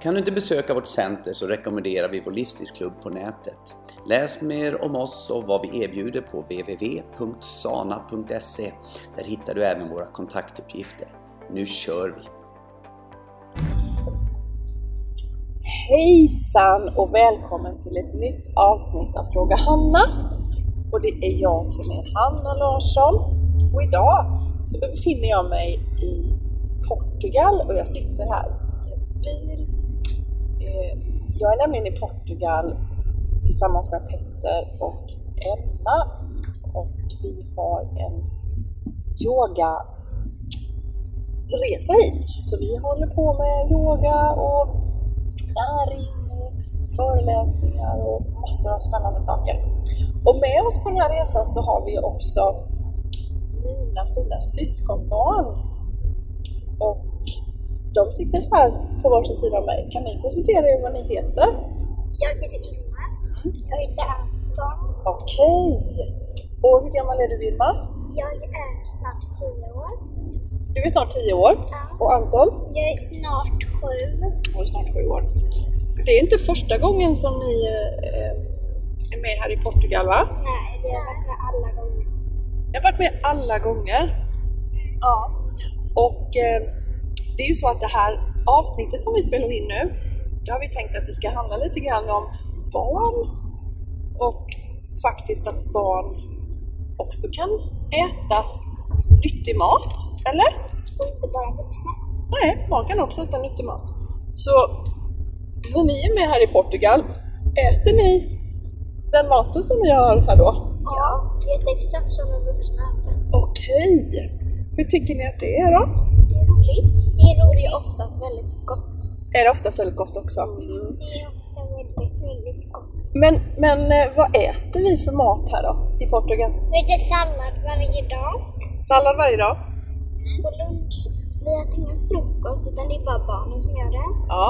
Kan du inte besöka vårt center så rekommenderar vi vår livsstilsklubb på nätet. Läs mer om oss och vad vi erbjuder på www.sana.se. Där hittar du även våra kontaktuppgifter. Nu kör vi! Hejsan och välkommen till ett nytt avsnitt av Fråga Hanna. Och det är jag som är Hanna Larsson. Och idag så befinner jag mig i Portugal och jag sitter här jag är nämligen i Portugal tillsammans med Petter och Emma och vi har en yoga resa hit. Så vi håller på med yoga och näring och föreläsningar och massor av spännande saker. Och med oss på den här resan så har vi också mina fina syskonbarn. Och de sitter här på varsin sida av mig. Kan ni presentera er vad ni heter? Jag heter Vilma. Jag heter Anton. Okej. Och hur gammal är du Vilma? Jag är snart tio år. Du är snart 10 år. Ja. Och Anton? Jag är snart sju. Hon är snart 7 år. Det är inte första gången som ni eh, är med här i Portugal va? Nej, vi har varit med alla gånger. Jag har varit med alla gånger. Ja. Och eh, det är ju så att det här avsnittet som vi spelar in nu, det har vi tänkt att det ska handla lite grann om barn och faktiskt att barn också kan äta nyttig mat, eller? Och inte bara vuxna. Nej, barn kan också äta nyttig mat. Så när ni är med här i Portugal, äter ni den maten som vi har här då? Ja. Det är exakt som en vuxna äter. Okej! Hur tycker ni att det är då? Roligt. Det är roligt. Det är oftast väldigt gott. Är det oftast väldigt gott också? Det är ofta väldigt, väldigt gott. Men, men eh, vad äter vi för mat här då i Portugal? Vi äter sallad varje dag. Sallad varje dag? Och lunch. Vi äter ingen frukost utan det är bara barnen som gör det. Ja.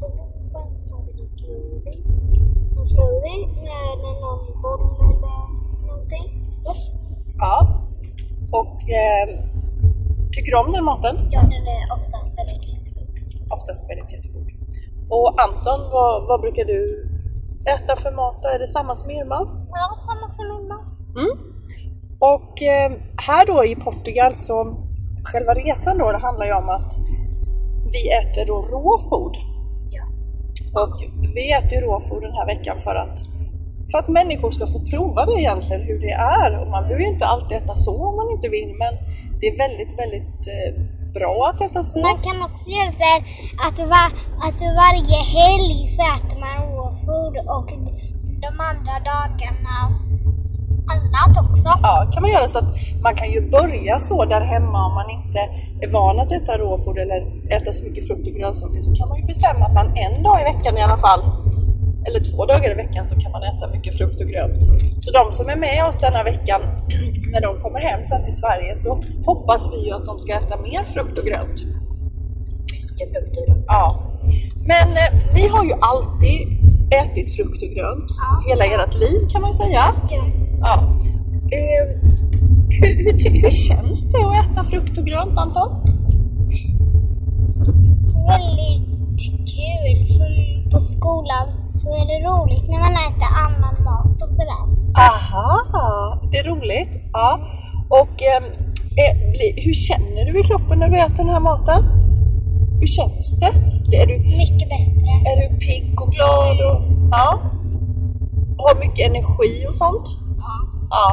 På lunchen så tar vi en smoothie. En smoothie med någon boll eller någonting. ja. Och eh, tycker du om den maten? Ja, den är oftast väldigt jättegod. Oftast väldigt jättegod. Och Anton, vad, vad brukar du äta för mat? Är det samma som Irma? Ja, samma som mamma. Mm. Och eh, här då i Portugal så, själva resan då, det handlar ju om att vi äter då råfod. Ja. Och vi äter råfod den här veckan för att, för att människor ska få prova det egentligen, hur det är. Och man behöver ju inte alltid äta så om man inte vill, men det är väldigt, väldigt eh, bra att äta så. Man kan också göra det här att, va, att varje helg så äter man råfod och de andra dagarna annat också. Ja, kan man göra så att man kan ju börja så där hemma om man inte är van att äta råfod eller äta så mycket frukt och grönsaker så kan man ju bestämma att man en dag i veckan i alla fall eller två dagar i veckan så kan man äta mycket frukt och grönt. Så de som är med oss denna veckan, när de kommer hem sen till Sverige så hoppas vi ju att de ska äta mer frukt och grönt. Mycket frukt och grönt. Ja. Men eh, ni har ju alltid ätit frukt och grönt Ja. hela ert liv kan man ju säga. Ja. Ja. Eh, hur, hur, hur känns det att äta frukt och grönt Anton? Väldigt kul. På skolan så är det roligt när man äter annan mat och sådär. Aha, det är roligt. Ja. Och ehm, eh, hur känner du i kroppen när du äter den här maten? Hur känns det? Är du, Mycket bättre. är du pigg och glad? Och, ja. Har mycket energi och sånt? Ja. Ja.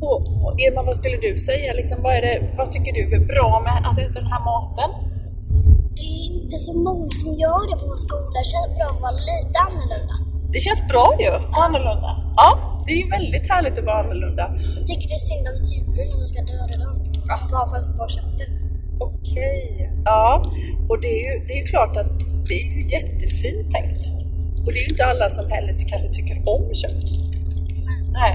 Och, och Irma, vad skulle du säga? Liksom, vad, är det, vad tycker du är bra med att äta den här maten? Det är inte så många som gör det på vår skola. Det känns bra att vara lite annorlunda. Det känns bra ju, annorlunda. Ja, det är ju väldigt härligt att vara annorlunda. Jag tycker det är synd om djuren när man ska döda dem. Bara för att få köttet. Okej, ja. Och det är, ju, det är klart att det är ju jättefint tänkt. Och det är ju inte alla som heller kanske tycker om kött. Nej.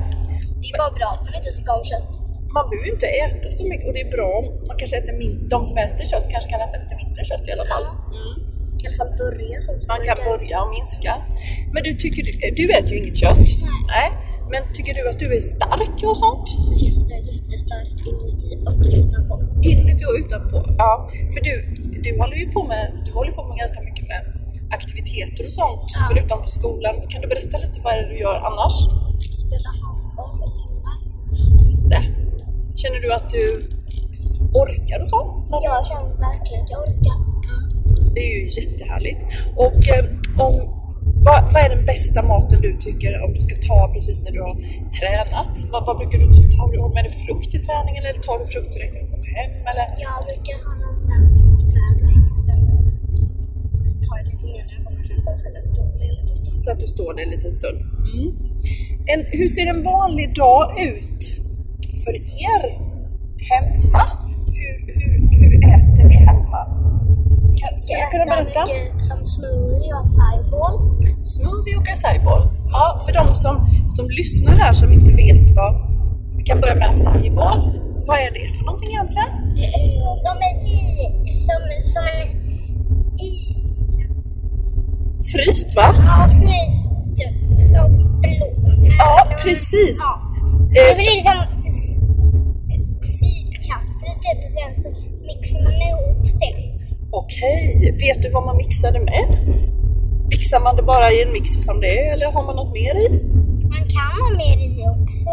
Det är bara bra att man inte tycker om kött. Man behöver ju inte äta så mycket och det är bra om man kanske äter min- de som äter kött kanske kan äta lite mindre kött i alla fall. Mm. I alla fall börja så. Man kan börja och minska. Men du, tycker, du- du äter ju inget kött. Nej. Men tycker du att du är stark och sånt? Jag är jättestark inuti och utanpå. Inuti och utanpå? Ja. För du, du håller ju på med, du håller på med ganska mycket med aktiviteter och sånt. Ja. Förutom på skolan. Kan du berätta lite vad är det du gör annars? Spela handboll och simma. Just det. Känner du att du orkar och så? Jag känner verkligen att jag orkar. Det är ju jättehärligt. Och eh, om, vad, vad är den bästa maten du tycker om du ska ta precis när du har tränat? Vad, vad brukar du ta? Har du med dig frukt till träningen eller tar du frukt direkt när du kommer hem? Eller? Jag brukar ha med fruktbärning och sen tar jag lite mer när jag kommer hem och sätter stolen lite stund. Så att du står där en liten stund. Mm. En, hur ser en vanlig dag ut för er hemma? Hur, hur, hur äter ni hemma? Kan, skulle du kunna berätta? mycket som smoothie och acai-bowl. Smoothie och acai-bowl. Ja, för de som, som lyssnar här som inte vet vad... Vi kan börja med acai-bowl. Vad är det för någonting egentligen? De är i, som, som is. Fryst va? Ja, fryst. Som blå. Ja, precis. Ja. Det Eh, blir som typ. Sen så mixar man ihop det. Okej, vet du vad man mixar det med? Mixar man det bara i en mixer som det är eller har man något mer i? Man kan ha mer i det också.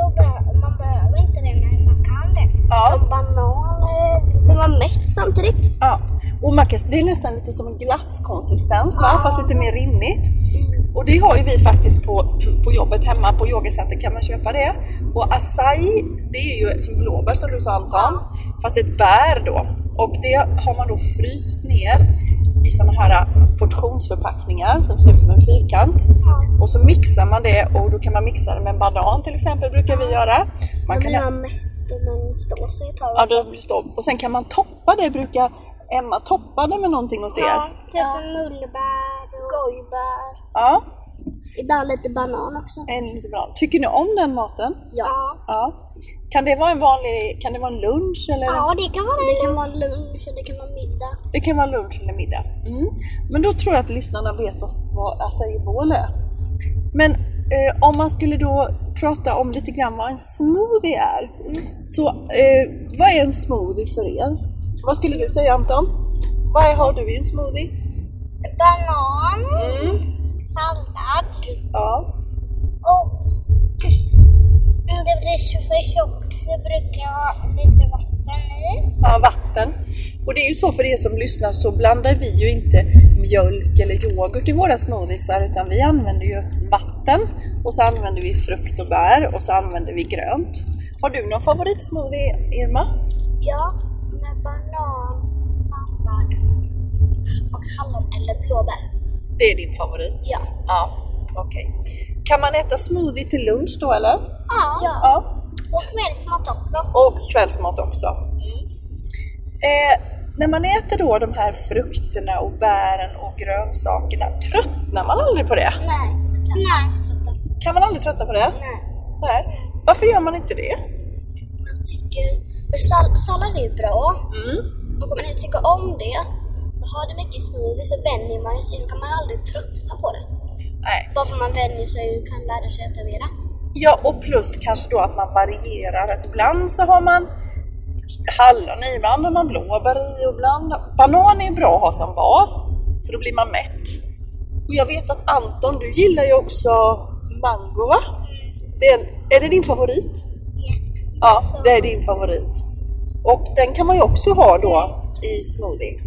Man behöver inte det, men man kan det. Ja. Som banan. eh, Blir man mätt samtidigt? Ja, och man kan, det är nästan lite som en glasskonsistens? Ja. fast lite mer rinnigt. Och det har ju vi faktiskt på, på jobbet hemma på yogacenter kan man köpa det. Och acai, det är ju som blåbär som du sa Anton, fast ett bär då. Och det har man då fryst ner i sådana här portionsförpackningar som ser ut som en fyrkant. Ja. Och så mixar man det och då kan man mixa det med en banan till exempel brukar vi göra. Man Man kan man och står sig ett tag. Ja, då står, och sen kan man toppa det, brukar Emma toppa det med någonting åt er? Ja, typ mullbär och gojbär. Ja, Ibland lite banan också. en lite bra. Tycker ni om den maten? Ja. Ja. Kan det vara en vanlig, kan det vara en lunch eller? Ja, det kan vara det. kan vara lunch och det kan vara middag. Det kan vara lunch eller middag. Mm. Men då tror jag att lyssnarna vet vad, vad acai bowl är. Men eh, om man skulle då prata om lite grann vad en smoothie är. Så eh, vad är en smoothie för er? Vad skulle du säga Anton? Vad är, har du i en smoothie? Banan, Mm. sallad Ja. och om det blir för tjockt så brukar jag ha lite vatten i. Ja, vatten. Och det är ju så för er som lyssnar så blandar vi ju inte mjölk eller yoghurt i våra smoothiesar utan vi använder ju vatten och så använder vi frukt och bär och så använder vi grönt. Har du någon favoritsmoothie Irma? Ja, med banan, sallad och hallon eller blåbär. Det är din favorit? Ja. Ja, okej. Kan man äta smoothie till lunch då eller? Ja. Ja. Och kvällsmat också. Och kvällsmat också. Eh, när man äter då de här frukterna och bären och grönsakerna, tröttnar man aldrig på det? Nej. Nej. Trötta. Kan man aldrig tröttna på det? Nej. Nej. Varför gör man inte det? Man tycker... Sall sallad är ju bra. Mm. Och om man inte tycker om det och har det mycket i smoothie så vänjer man sig. Då kan man aldrig tröttna på det. Nej. Bara för man vänjer sig och kan lära sig äta mera. Ja, och plus kanske då att man varierar. Att ibland så har man hallon i, ibland har man blåbär i och ibland... Banan är bra att ha som bas, för då blir man mätt. Och jag vet att Anton, du gillar ju också mango va? Det är, är det din favorit? Ja, det är din favorit. Och den kan man ju också ha då i smoothie.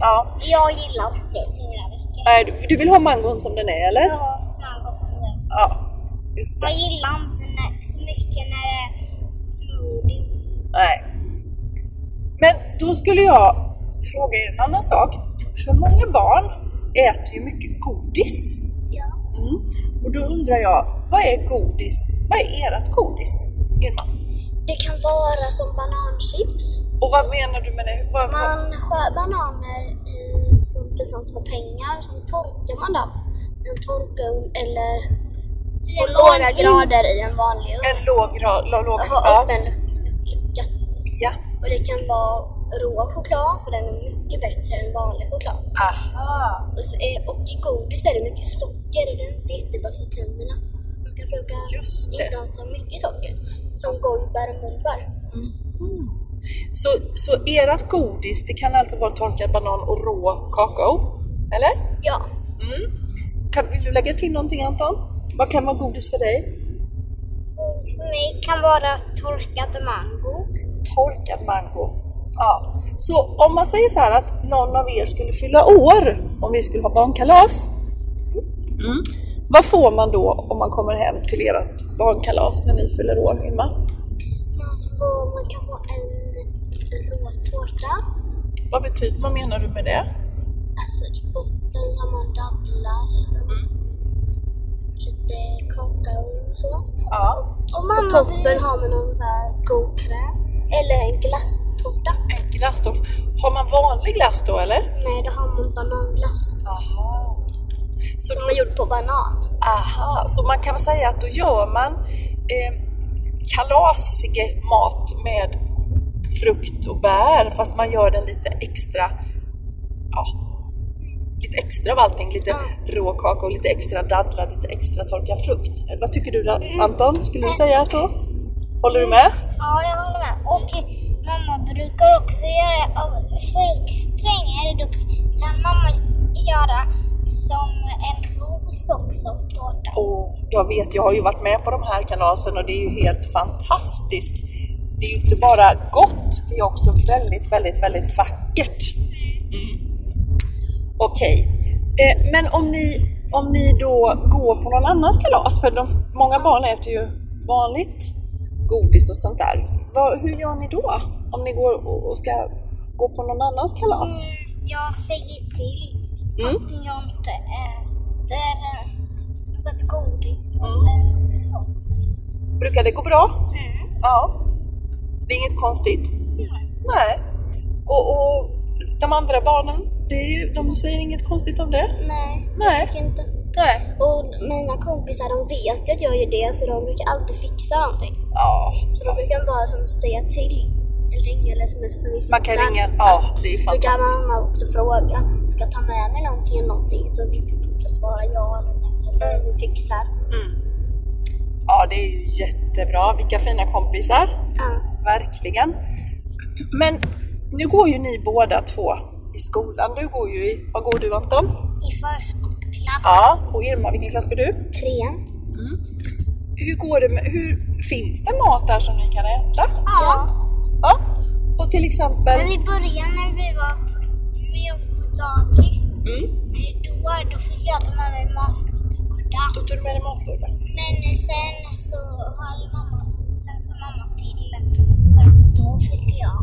Ja, Jag gillar inte det så mycket. Nej, du, du vill ha mangon som den är eller? Ja, mango som det. Ja, just det. Jag gillar inte när, så mycket när det är smoothie. Nej. Men då skulle jag fråga er en annan sak. För många barn äter ju mycket godis. Ja. Mm. Och då undrar jag, vad är godis? Vad är ert godis? Irma? Det kan vara som bananchips. Och vad menar du med det? Vad, vad? Man skär bananer i, som blir som små pengar, sen torkar man dem en torkugn eller I en låga grader i en vanlig ugn. En låg grad, låg, Ha ja. öppen luc- lucka. ja. Och det kan vara rå choklad för den är mycket bättre än vanlig choklad. Aha. Och, så är, och i godis är det mycket socker och det är inte jättebra för tänderna. Man kan försöka inte ha så mycket socker. Som gojbär och mullbär. Så, så ert godis, det kan alltså vara torkad banan och rå kakao? Eller? Ja. Mm. Kan, vill du lägga till någonting Anton? Vad kan vara godis för dig? För mig kan vara torkad mango. Torkad mango. Ja. Så om man säger så här att någon av er skulle fylla år, om vi skulle ha barnkalas. Mm. Vad får man då om man kommer hem till ert barnkalas när ni fyller år, Irma? Man, får, man kan få en rå tårta. Vad, betyder, vad menar du med det? Alltså i botten har man dadlar. Lite kakao och så. Ja. Och mamma toppen bryr- har man någon så här god kräm. Eller en glasstårta. En glass då. Har man vanlig glass då eller? Nej, då har man bananglass. Aha. Så Som är gjord på banan. Aha, så man kan säga att då gör man eh, kalasig mat med frukt och bär fast man gör den lite extra, ja, lite extra av allting. Lite råkaka och lite extra dadlar, lite extra torkad frukt. Vad tycker du då, Anton? Skulle du säga så? Håller du med? Ja, jag håller med. Och mamma brukar också göra av fruktstränger. Då kan mamma göra som en ros också på tårtan. Och jag vet, jag har ju varit med på de här kalasen och det är ju helt fantastiskt. Det är ju inte bara gott, det är också väldigt, väldigt, väldigt vackert. Mm. Okej, eh, men om ni, om ni då går på någon annans kalas, för de, många barn äter ju vanligt godis och sånt där. Vad, hur gör ni då? Om ni går och, ska gå på någon annans kalas? Jag säger till Mm. att jag inte äter något godis eller något sånt. Brukar det gå bra? Mm. Ja. Det är inget konstigt? Nej. Och, och de andra barnen, det är ju, de säger inget konstigt om det? Nej, Nej. jag tycker inte. Nej. Och mina kompisar de vet att jag gör det så de brukar alltid fixa någonting. Ja. Så de brukar bara som säga till. Eller ringa eller smsa. Vi Man kan ringa, ja det är Så brukar fantastiskt. mamma också fråga, ska jag ta med mig någonting eller någonting? Så brukar jag svara ja eller nej. Eller vi fixar. Mm. Ja, det är ju jättebra. Vilka fina kompisar. Ja. Verkligen. Men nu går ju ni båda två i skolan. Du går ju i, vad går du Anton? I förskoleklass. Ja. Och Irma, vilken klass går du? Trean. Hur går det med, hur, finns det mat där som ni kan äta? Ja. Ja. Och till exempel... Men i början när vi var på, när jag var på dagis, Mm. då, då fick jag ta med mig matlåda. Då tog du med dig matlåda. Men sen så höll mamma, sen sa mamma till, så då fick jag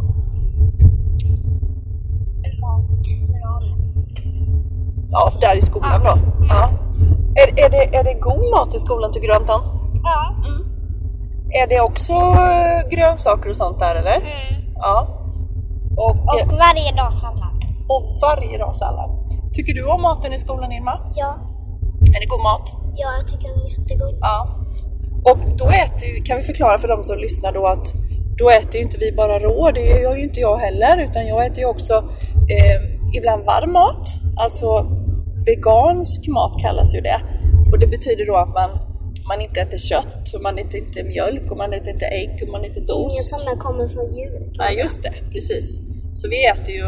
Ja, för där i skolan då. Ja. Är, är, det, är det god mat i skolan tycker du Anton? Ja. Är det också eh, grönsaker och sånt där eller? Mm. Ja. Och, Och eh, varje dag sallad. och varje dag sallad. Tycker du om maten i skolan Irma? Ja. Är det god mat? Ja, jag tycker den är jättegod. Ja. Och då äter kan vi förklara för de som lyssnar då att då äter ju inte vi bara rå, det gör ju inte jag heller, utan jag äter ju också eh, ibland varm mat, alltså vegansk mat kallas ju det. Och det betyder då att man, man inte äter kött, och man äter inte mjölk, och man äter inte ägg, och man äter inte ost. som där kommer från djur. Nej, just det, precis. Så vi äter ju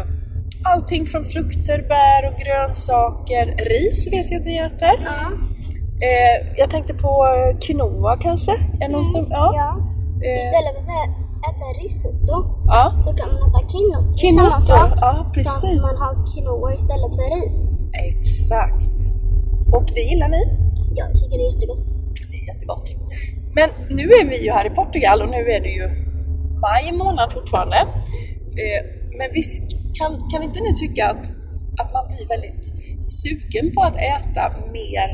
allting från frukter, bär och grönsaker. Ris vet jag att ni äter. Ja. Eh, jag tänkte på quinoa kanske? Är någon som, ja. ja. Eh, Istället för äta risotto ja. så kan man äta Quinoa, samma sak. ja, Fast precis. man har quinoa istället för ris. Exakt. Och det gillar ni? Ja, jag tycker det är jättegott. Det är jättegott. Men nu är vi ju här i Portugal och nu är det ju maj månad fortfarande. Eh, men visst kan, kan inte ni tycka att, att man blir väldigt sugen på att äta mer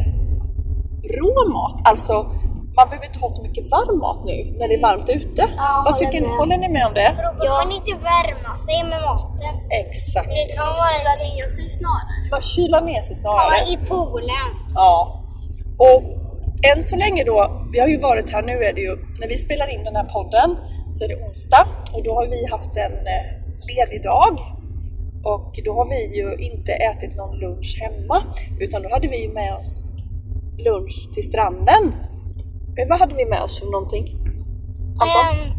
rå mat? Alltså, man behöver inte ha så mycket varm mat nu när det är varmt ute. Ja, Vad tycker ni? med. Håller ni med om det? Då behöver man inte värma sig med maten. Exakt. Det kan vara ner sig snarare. Man kylar ner sig ja, snarare. i poolen. Ja. Och än så länge då, vi har ju varit här, nu är det ju, när vi spelar in den här podden så är det onsdag och då har vi haft en eh, ledig dag och då har vi ju inte ätit någon lunch hemma utan då hade vi med oss lunch till stranden. Vad hade vi med oss för någonting? Anton? Ehm,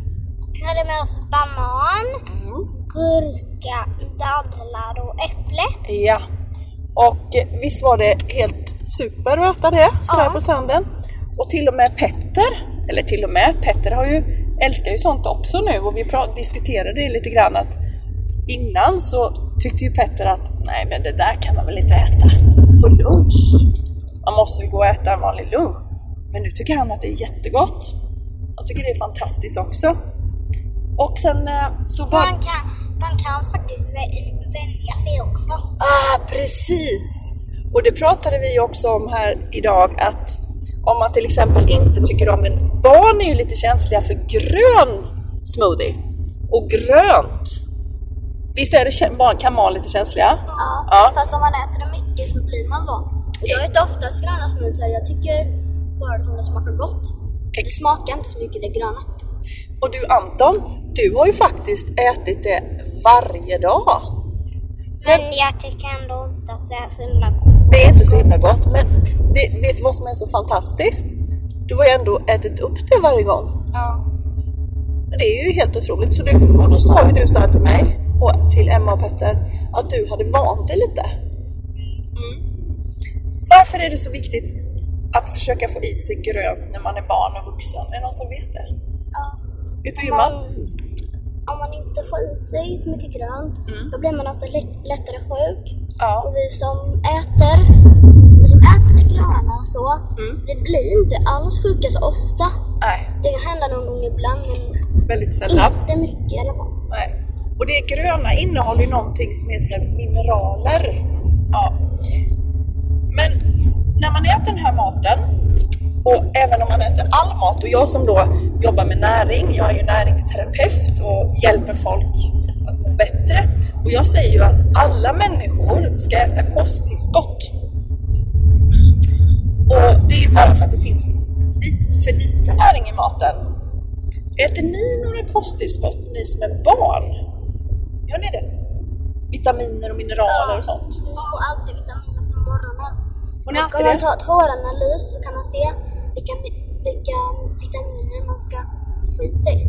vi hade med oss banan, Mm. gurka, dadlar och äpple. Ja. Och eh, visst var det helt super att äta det sådär Ja. på stranden? Och till och med Petter, eller till och med, Petter har ju, älskar ju sånt också nu och vi diskuterade det lite grann att innan så tyckte ju Petter att nej men det där kan man väl inte äta på lunch. Man måste ju gå och äta en vanlig lunch. Men nu tycker han att det är jättegott. Jag tycker det är fantastiskt också. Och sen eh, så var... Man kan, man kan faktiskt vä- vänja sig också. Ah, precis! Och det pratade vi också om här idag att om man till exempel inte tycker om en... Barn är ju lite känsliga för grön smoothie och grönt. Visst är det barn kan vara lite känsliga? Ja, Ja. fast om man äter det mycket så blir man van. Jag äter oftast gröna smoothies. Jag tycker bara som det smakar gott. Det Ex- smakar inte så mycket det gröna. Och du Anton, du har ju faktiskt ätit det varje dag. Men jag tycker ändå inte att det är så himla gott. Det är inte så himla gott, men det, vet du vad som är så fantastiskt? Du har ju ändå ätit upp det varje gång. Ja. Det är ju helt otroligt. Så du, och då sa ju du så här till mig och till Emma och Petter att du hade vant dig lite. Mm. Varför är det så viktigt att försöka få i sig grönt när man är barn och vuxen? Är det någon som vet det? ja. Vet du Emma? Om man inte får i sig så mycket grönt, då blir man ofta lätt, lättare sjuk. Ja. Och vi som äter, vi som äter det gröna så, vi blir inte alls sjuka så ofta. Nej, Det kan hända någon gång ibland, men väldigt sällan. inte mycket i alla fall. Nej. Och det gröna innehåller ju någonting som heter mineraler. Ja. Men när man äter den här maten och även om man äter all mat och jag som då jobbar med näring, jag är ju näringsterapeut och hjälper folk att må bättre. Och jag säger ju att alla människor ska äta kosttillskott. Och det är ju bara för att det finns lite för lite näring i maten. Äter ni några kosttillskott, ni som är barn? Gör ni det? Vitaminer och mineraler och sånt? Ja, Man får alltid vitaminer på morgonen. Och alltid om man tar håranalys så kan man se vilka, vilka vitaminer man ska få i sig.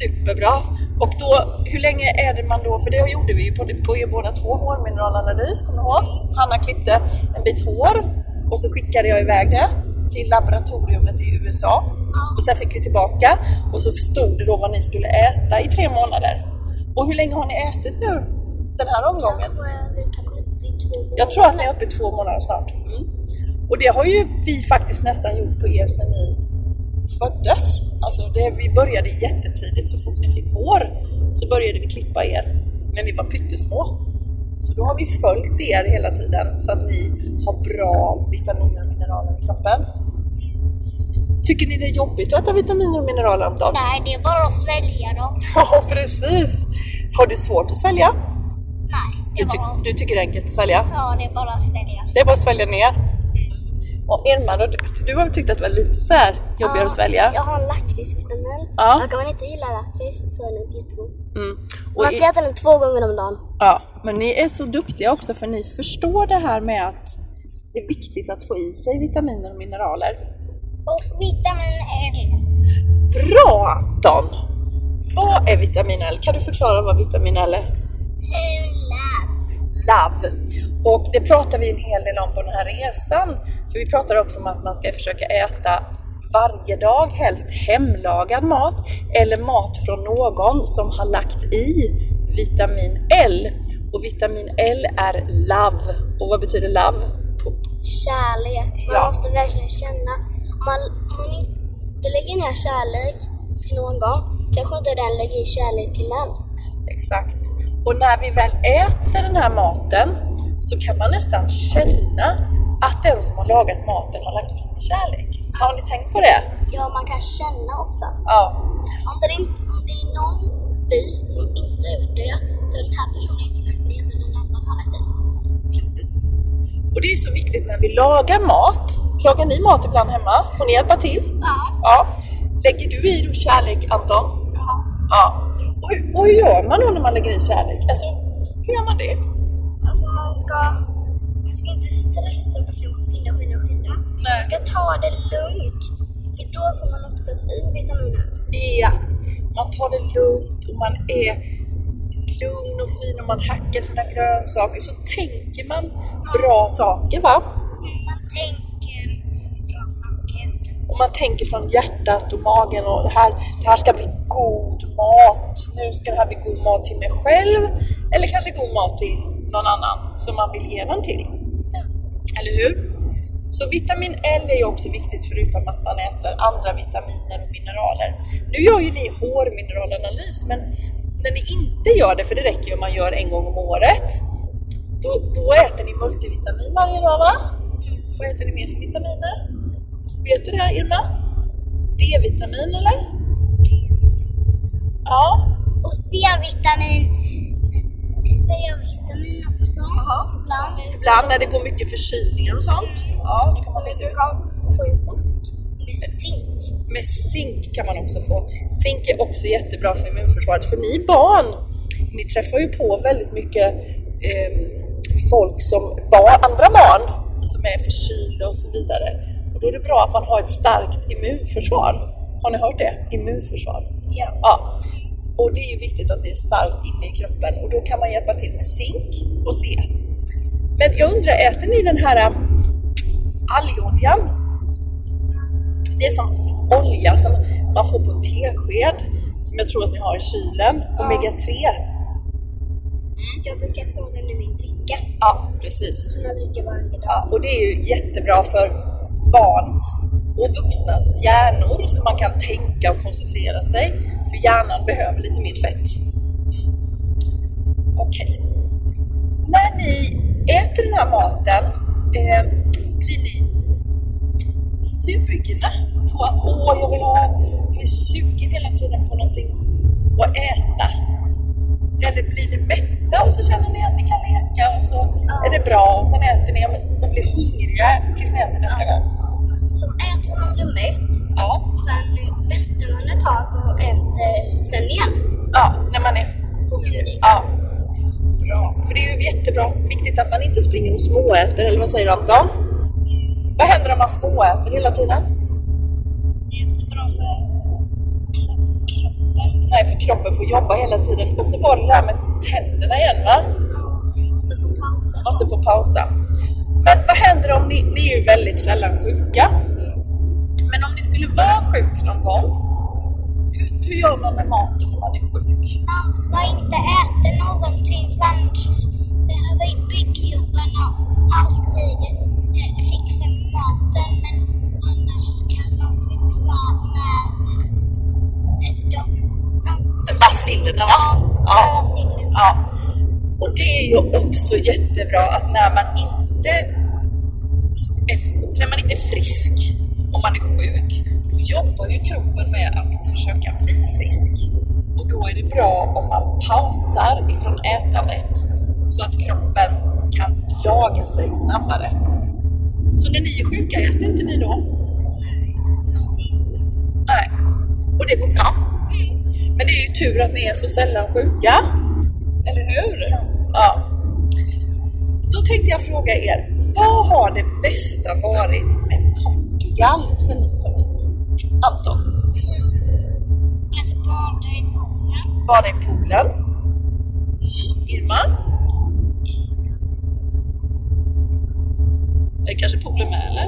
Superbra! Och då, hur länge är det man då, för det gjorde vi ju på, på båda två, hårmineralanalys, kommer du ihåg? Hanna klippte en bit hår och så skickade jag iväg det till laboratoriumet i USA. Och sen fick vi tillbaka och så stod det då vad ni skulle äta i tre månader. Och hur länge har ni ätit nu? Den här omgången? Kanske, vi månader. Jag tror att ni är uppe i två månader snart. Mm. Och det har ju vi faktiskt nästan gjort på er sedan ni föddes. Alltså det, vi började jättetidigt, så fort ni fick hår så började vi klippa er. Men vi var pyttesmå. Så då har vi följt er hela tiden så att ni har bra vitaminer och mineraler i kroppen. Tycker ni det är jobbigt att äta vitaminer och mineraler om dagen? Nej, det är bara att svälja dem. Ja, precis! Har du svårt att svälja? Du, ty- du tycker det är enkelt att svälja? ja, det är bara att svälja. Det är bara att svälja ner. Och Irma, då, du, du har tyckt att det var lite så här jobbigare att svälja? Jag har lakritsvitamin. Ja. Och om man inte gillar lakrits så är den inte jättegod. Mm. Och Man i, ska äta den två gånger om dagen. ja, men ni är så duktiga också för ni förstår det här med att det är viktigt att få i sig vitaminer och mineraler. Och vitamin L. Bra Anton! Vad är vitamin L? Kan du förklara vad vitamin L är? Lav. Love. Och det pratar vi en hel del om på den här resan. För vi pratar också om att man ska försöka äta varje dag, helst hemlagad mat eller mat från någon som har lagt i vitamin L. Och vitamin L är love. Och vad betyder love? Kärlek. Man Ja. måste verkligen känna. Om man, man inte lägger ner kärlek till någon, kanske inte den lägger in kärlek till en. Exakt. Och när vi väl äter den här maten så kan man nästan känna att den som har lagat maten har lagt in kärlek. Har ni tänkt på det? Ja, man kan känna oftast. Ja. Om det, inte, om det är någon bit som inte har gjort det, då är den här personen inte lagt ner, men någon annan har lagt i. Precis. Och det är så viktigt när vi lagar mat. Lagar ni mat ibland hemma? Får ni hjälpa till? Ja. Ja. Lägger du i då kärlek, Anton? Ja. Ja. Och, hur- och hur gör man då när man lägger i kärlek? Alltså, hur gör man det? Alltså man ska, man ska inte stressa på att skynda, skynda, skynda. Nej. Man ska ta det lugnt. För då får man oftast i vitaminer. Ja, man tar det lugnt och man är lugn och fin och man hackar sina grönsaker så tänker man bra saker va? Man tänker man tänker från hjärtat och magen och det här, det här ska bli god mat. Nu ska det här bli god mat till mig själv eller kanske god mat till någon annan som man vill ge den till. Eller hur? Så vitamin L är ju också viktigt förutom att man äter andra vitaminer och mineraler. Nu gör ju ni hårmineralanalys men när ni inte gör det, för det räcker ju om man gör en gång om året, då, då äter ni multivitamin varje dag va? Vad äter ni mer för vitaminer? Vet du det Irma? D-vitamin eller? Ja. Och C-vitamin. C-vitamin också. Ibland. Ibland när det går mycket förkylningar och sånt. Ja, då kan man ta sig Du kan få ihop med zink. Med zink kan man också få. Zink är också jättebra för immunförsvaret. För ni barn, ni träffar ju på väldigt mycket eh, folk som barn, andra barn som är förkylda och så vidare. Då är det bra att man har ett starkt immunförsvar. Har ni hört det? Immunförsvar. Ja. Ja. Och det är ju viktigt att det är starkt inne i kroppen och då kan man hjälpa till med zink och C. Men jag undrar, äter ni den här äh, algoljan? Det är som olja som man får på en tesked, som jag tror att ni har i kylen, omega 3. Jag brukar få den i min dricka. Ja, precis. Som jag dricker varje dag. Ja, och det är ju jättebra för barns och vuxnas hjärnor så man kan tänka och koncentrera sig. För hjärnan behöver lite mer fett. Okej. När ni äter den här maten, eh, blir ni sugna på att åh, jag vill ha, jag är sugen hela tiden på någonting att äta? Eller blir ni mätta och så känner ni att ni kan leka och så är det bra och sen äter ni och blir hungriga tills ni äter nästa gång? Som äter så man blir mätt. Ja. Och sen väntar man ett tag och äter sen igen. Ja, när man är Hungrig. Ja. Bra. För det är ju jättebra, viktigt att man inte springer och småäter, eller vad säger du Anton? Vad händer om man småäter hela tiden? Det är inte bra för, för kroppen. Nej, för kroppen får jobba hela tiden. Och så var det det här med tänderna igen va? Måste få pausa. Måste få pausa. Men vad händer om ni, ni är ju väldigt sällan sjuka. Men om ni skulle vara sjuk någon gång, hur, hur gör man med maten om man är sjuk? Man ska inte äta någonting förrän behöver byggjobbarna alltid eh, fixa maten men annars kan de fixa med de, de, Bacillerna va? ja. Ja. Och det är ju också jättebra att när man inte ju kroppen med att försöka bli frisk. Och då är det bra om man pausar ifrån ätandet så att kroppen kan laga sig snabbare. Så när ni är sjuka, äter inte ni då? Nej. Och det går bra. Men det är ju tur att ni är så sällan sjuka. Eller hur? Ja. Då tänkte jag fråga er, vad har det bästa varit med Portugal sen ni? Anton? Att bada i poolen. Bada i poolen? Irma? Är kanske poolen med eller?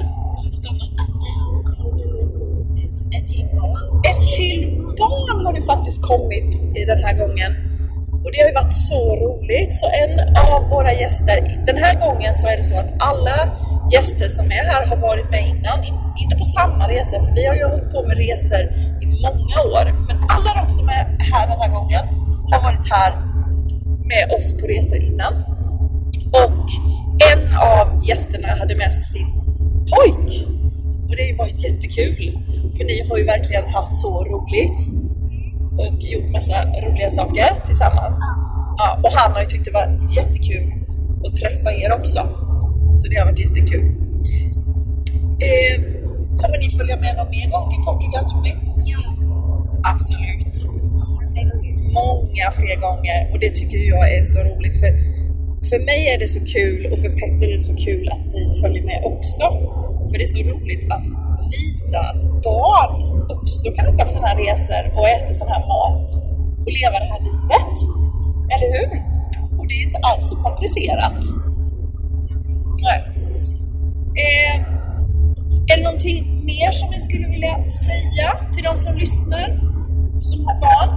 Något annat? Att det har kommit ett till barn. Ett till barn har det faktiskt kommit i den här gången. Och det har ju varit så roligt. Så en av våra gäster, den här gången så är det så att alla gäster som är här har varit med innan. Inte på samma resor, för vi har ju hållit på med resor i många år. Men alla de som är här den här gången har varit här med oss på resor innan. Och en av gästerna hade med sig sin pojk. Och det var jättekul. För ni har ju verkligen haft så roligt. Och gjort massa roliga saker tillsammans. Ja, och han har ju tyckt det var jättekul att träffa er också. Så det har varit jättekul. Eh, kommer ni följa med någon mer gång till Portugal tror ni? Ja. Absolut. Fler gånger. Många fler gånger och det tycker jag är så roligt. För, för mig är det så kul och för Petter är det så kul att ni följer med också. För det är så roligt att visa att barn också kan åka på sådana här resor och äta sån här mat och leva det här livet. Eller hur? Och det är inte alls så komplicerat. Nej. Eh, är det någonting mer som ni skulle vilja säga till de som lyssnar, som har barn?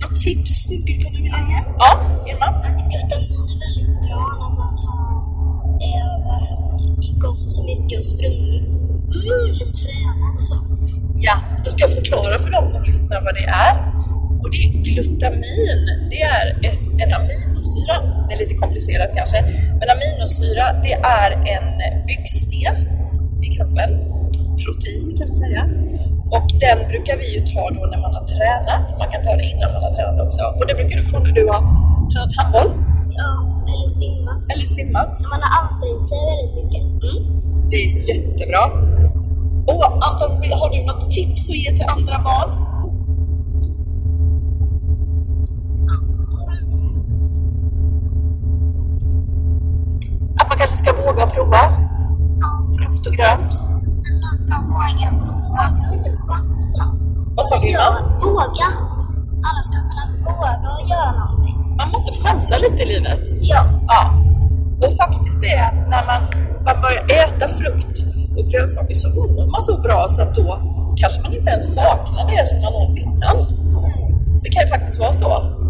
Något tips ni skulle kunna vilja ge? Ja, Irma? Att glutamin är väldigt bra när man har varit igång så mycket och sprungit eller tränat och så. Ja, då ska jag förklara för de som lyssnar vad det är. Och det är glutamin, det är ett, en aminosyra. Det är lite komplicerat kanske. Men aminosyra, det är en byggsten i kroppen. Protein kan man säga. Och den brukar vi ju ta då när man har tränat. Man kan ta det innan man har tränat också. Och det brukar du få när du har tränat handboll Ja, eller simma. eller simmat. När man har ansträngt sig väldigt mycket. Det är jättebra. Och Anton, har du något tips att ge till andra barn? Man ska våga prova frukt och grönt. Man kan våga prova och inte chansa. Vad sa du innan? Våga. Alla ska kunna våga och göra någonting. Man måste chansa lite i livet. Ja. Ja. Och faktiskt det är när man, man börjar äta frukt och grönsaker så mår man så bra så att då kanske man inte ens saknar det som man åt innan. Det kan ju faktiskt vara så.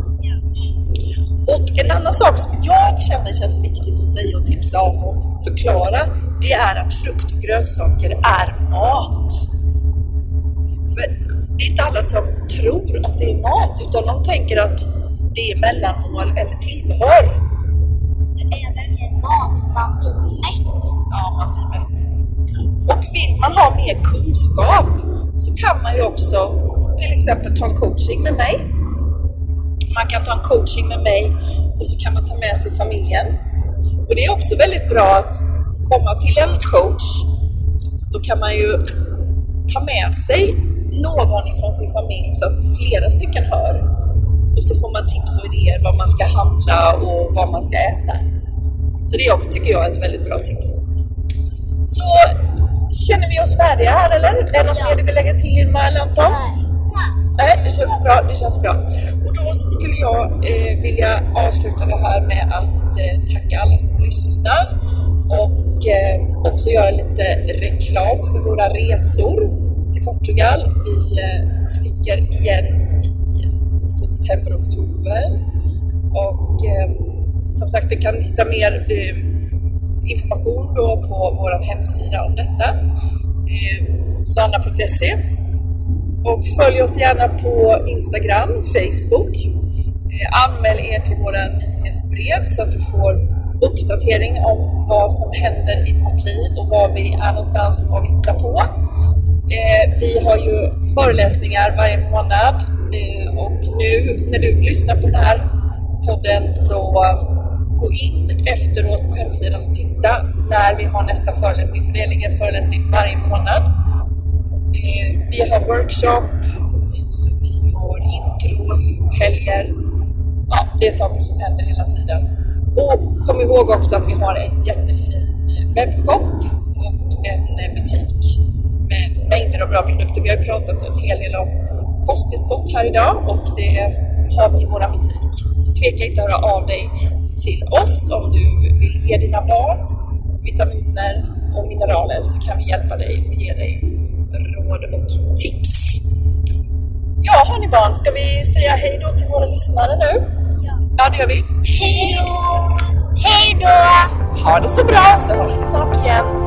En annan sak som jag känner känns viktigt att säga och tipsa om och förklara, det är att frukt och grönsaker är mat. För det är inte alla som tror att det är mat, utan de tänker att det är mellanmål eller tillbehör. Det är verkligen mat. Man blir mätt. Ja, man blir mätt. Och vill man ha mer kunskap så kan man ju också till exempel ta en coaching med mig. Man kan ta en coaching med mig och så kan man ta med sig familjen. Och det är också väldigt bra att komma till en coach så kan man ju ta med sig någon ifrån sin familj så att flera stycken hör. Och så får man tips och idéer vad man ska handla och vad man ska äta. Så det också, tycker jag är ett väldigt bra tips. Så känner vi oss färdiga här eller? Är det något mer du vill lägga till Irma eller Anton? Nej, det känns bra. Det känns bra. Då så skulle jag eh, vilja avsluta det här med att eh, tacka alla som lyssnar och eh, också göra lite reklam för våra resor till Portugal. Vi eh, sticker igen i september, oktober och eh, som sagt, du kan hitta mer eh, information då på vår hemsida om detta. Eh, och följ oss gärna på Instagram, Facebook. Eh, anmäl er till våra nyhetsbrev så att du får uppdatering om vad som händer i vårt liv och var vi är någonstans och vad vi hittar på. Eh, vi har ju föreläsningar varje månad eh, och nu när du lyssnar på den här podden så gå in efteråt på hemsidan och titta när vi har nästa föreläsning, för det ligger en föreläsning varje månad. Vi har workshop, vi har intro, helger. Ja, det är saker som händer hela tiden. Och kom ihåg också att vi har en jättefin webbshop och en butik med mängder av bra produkter. Vi har ju pratat en hel del om kosttillskott här idag och det har vi i vår butik. Så tveka inte att höra av dig till oss om du vill ge dina barn vitaminer och mineraler så kan vi hjälpa dig och ge dig råd och tips. Ja, hörni barn, ska vi säga hej då till våra lyssnare nu? Ja. Ja, det gör vi. Hej då! Hej då! Ha det så bra så hörs vi snart igen.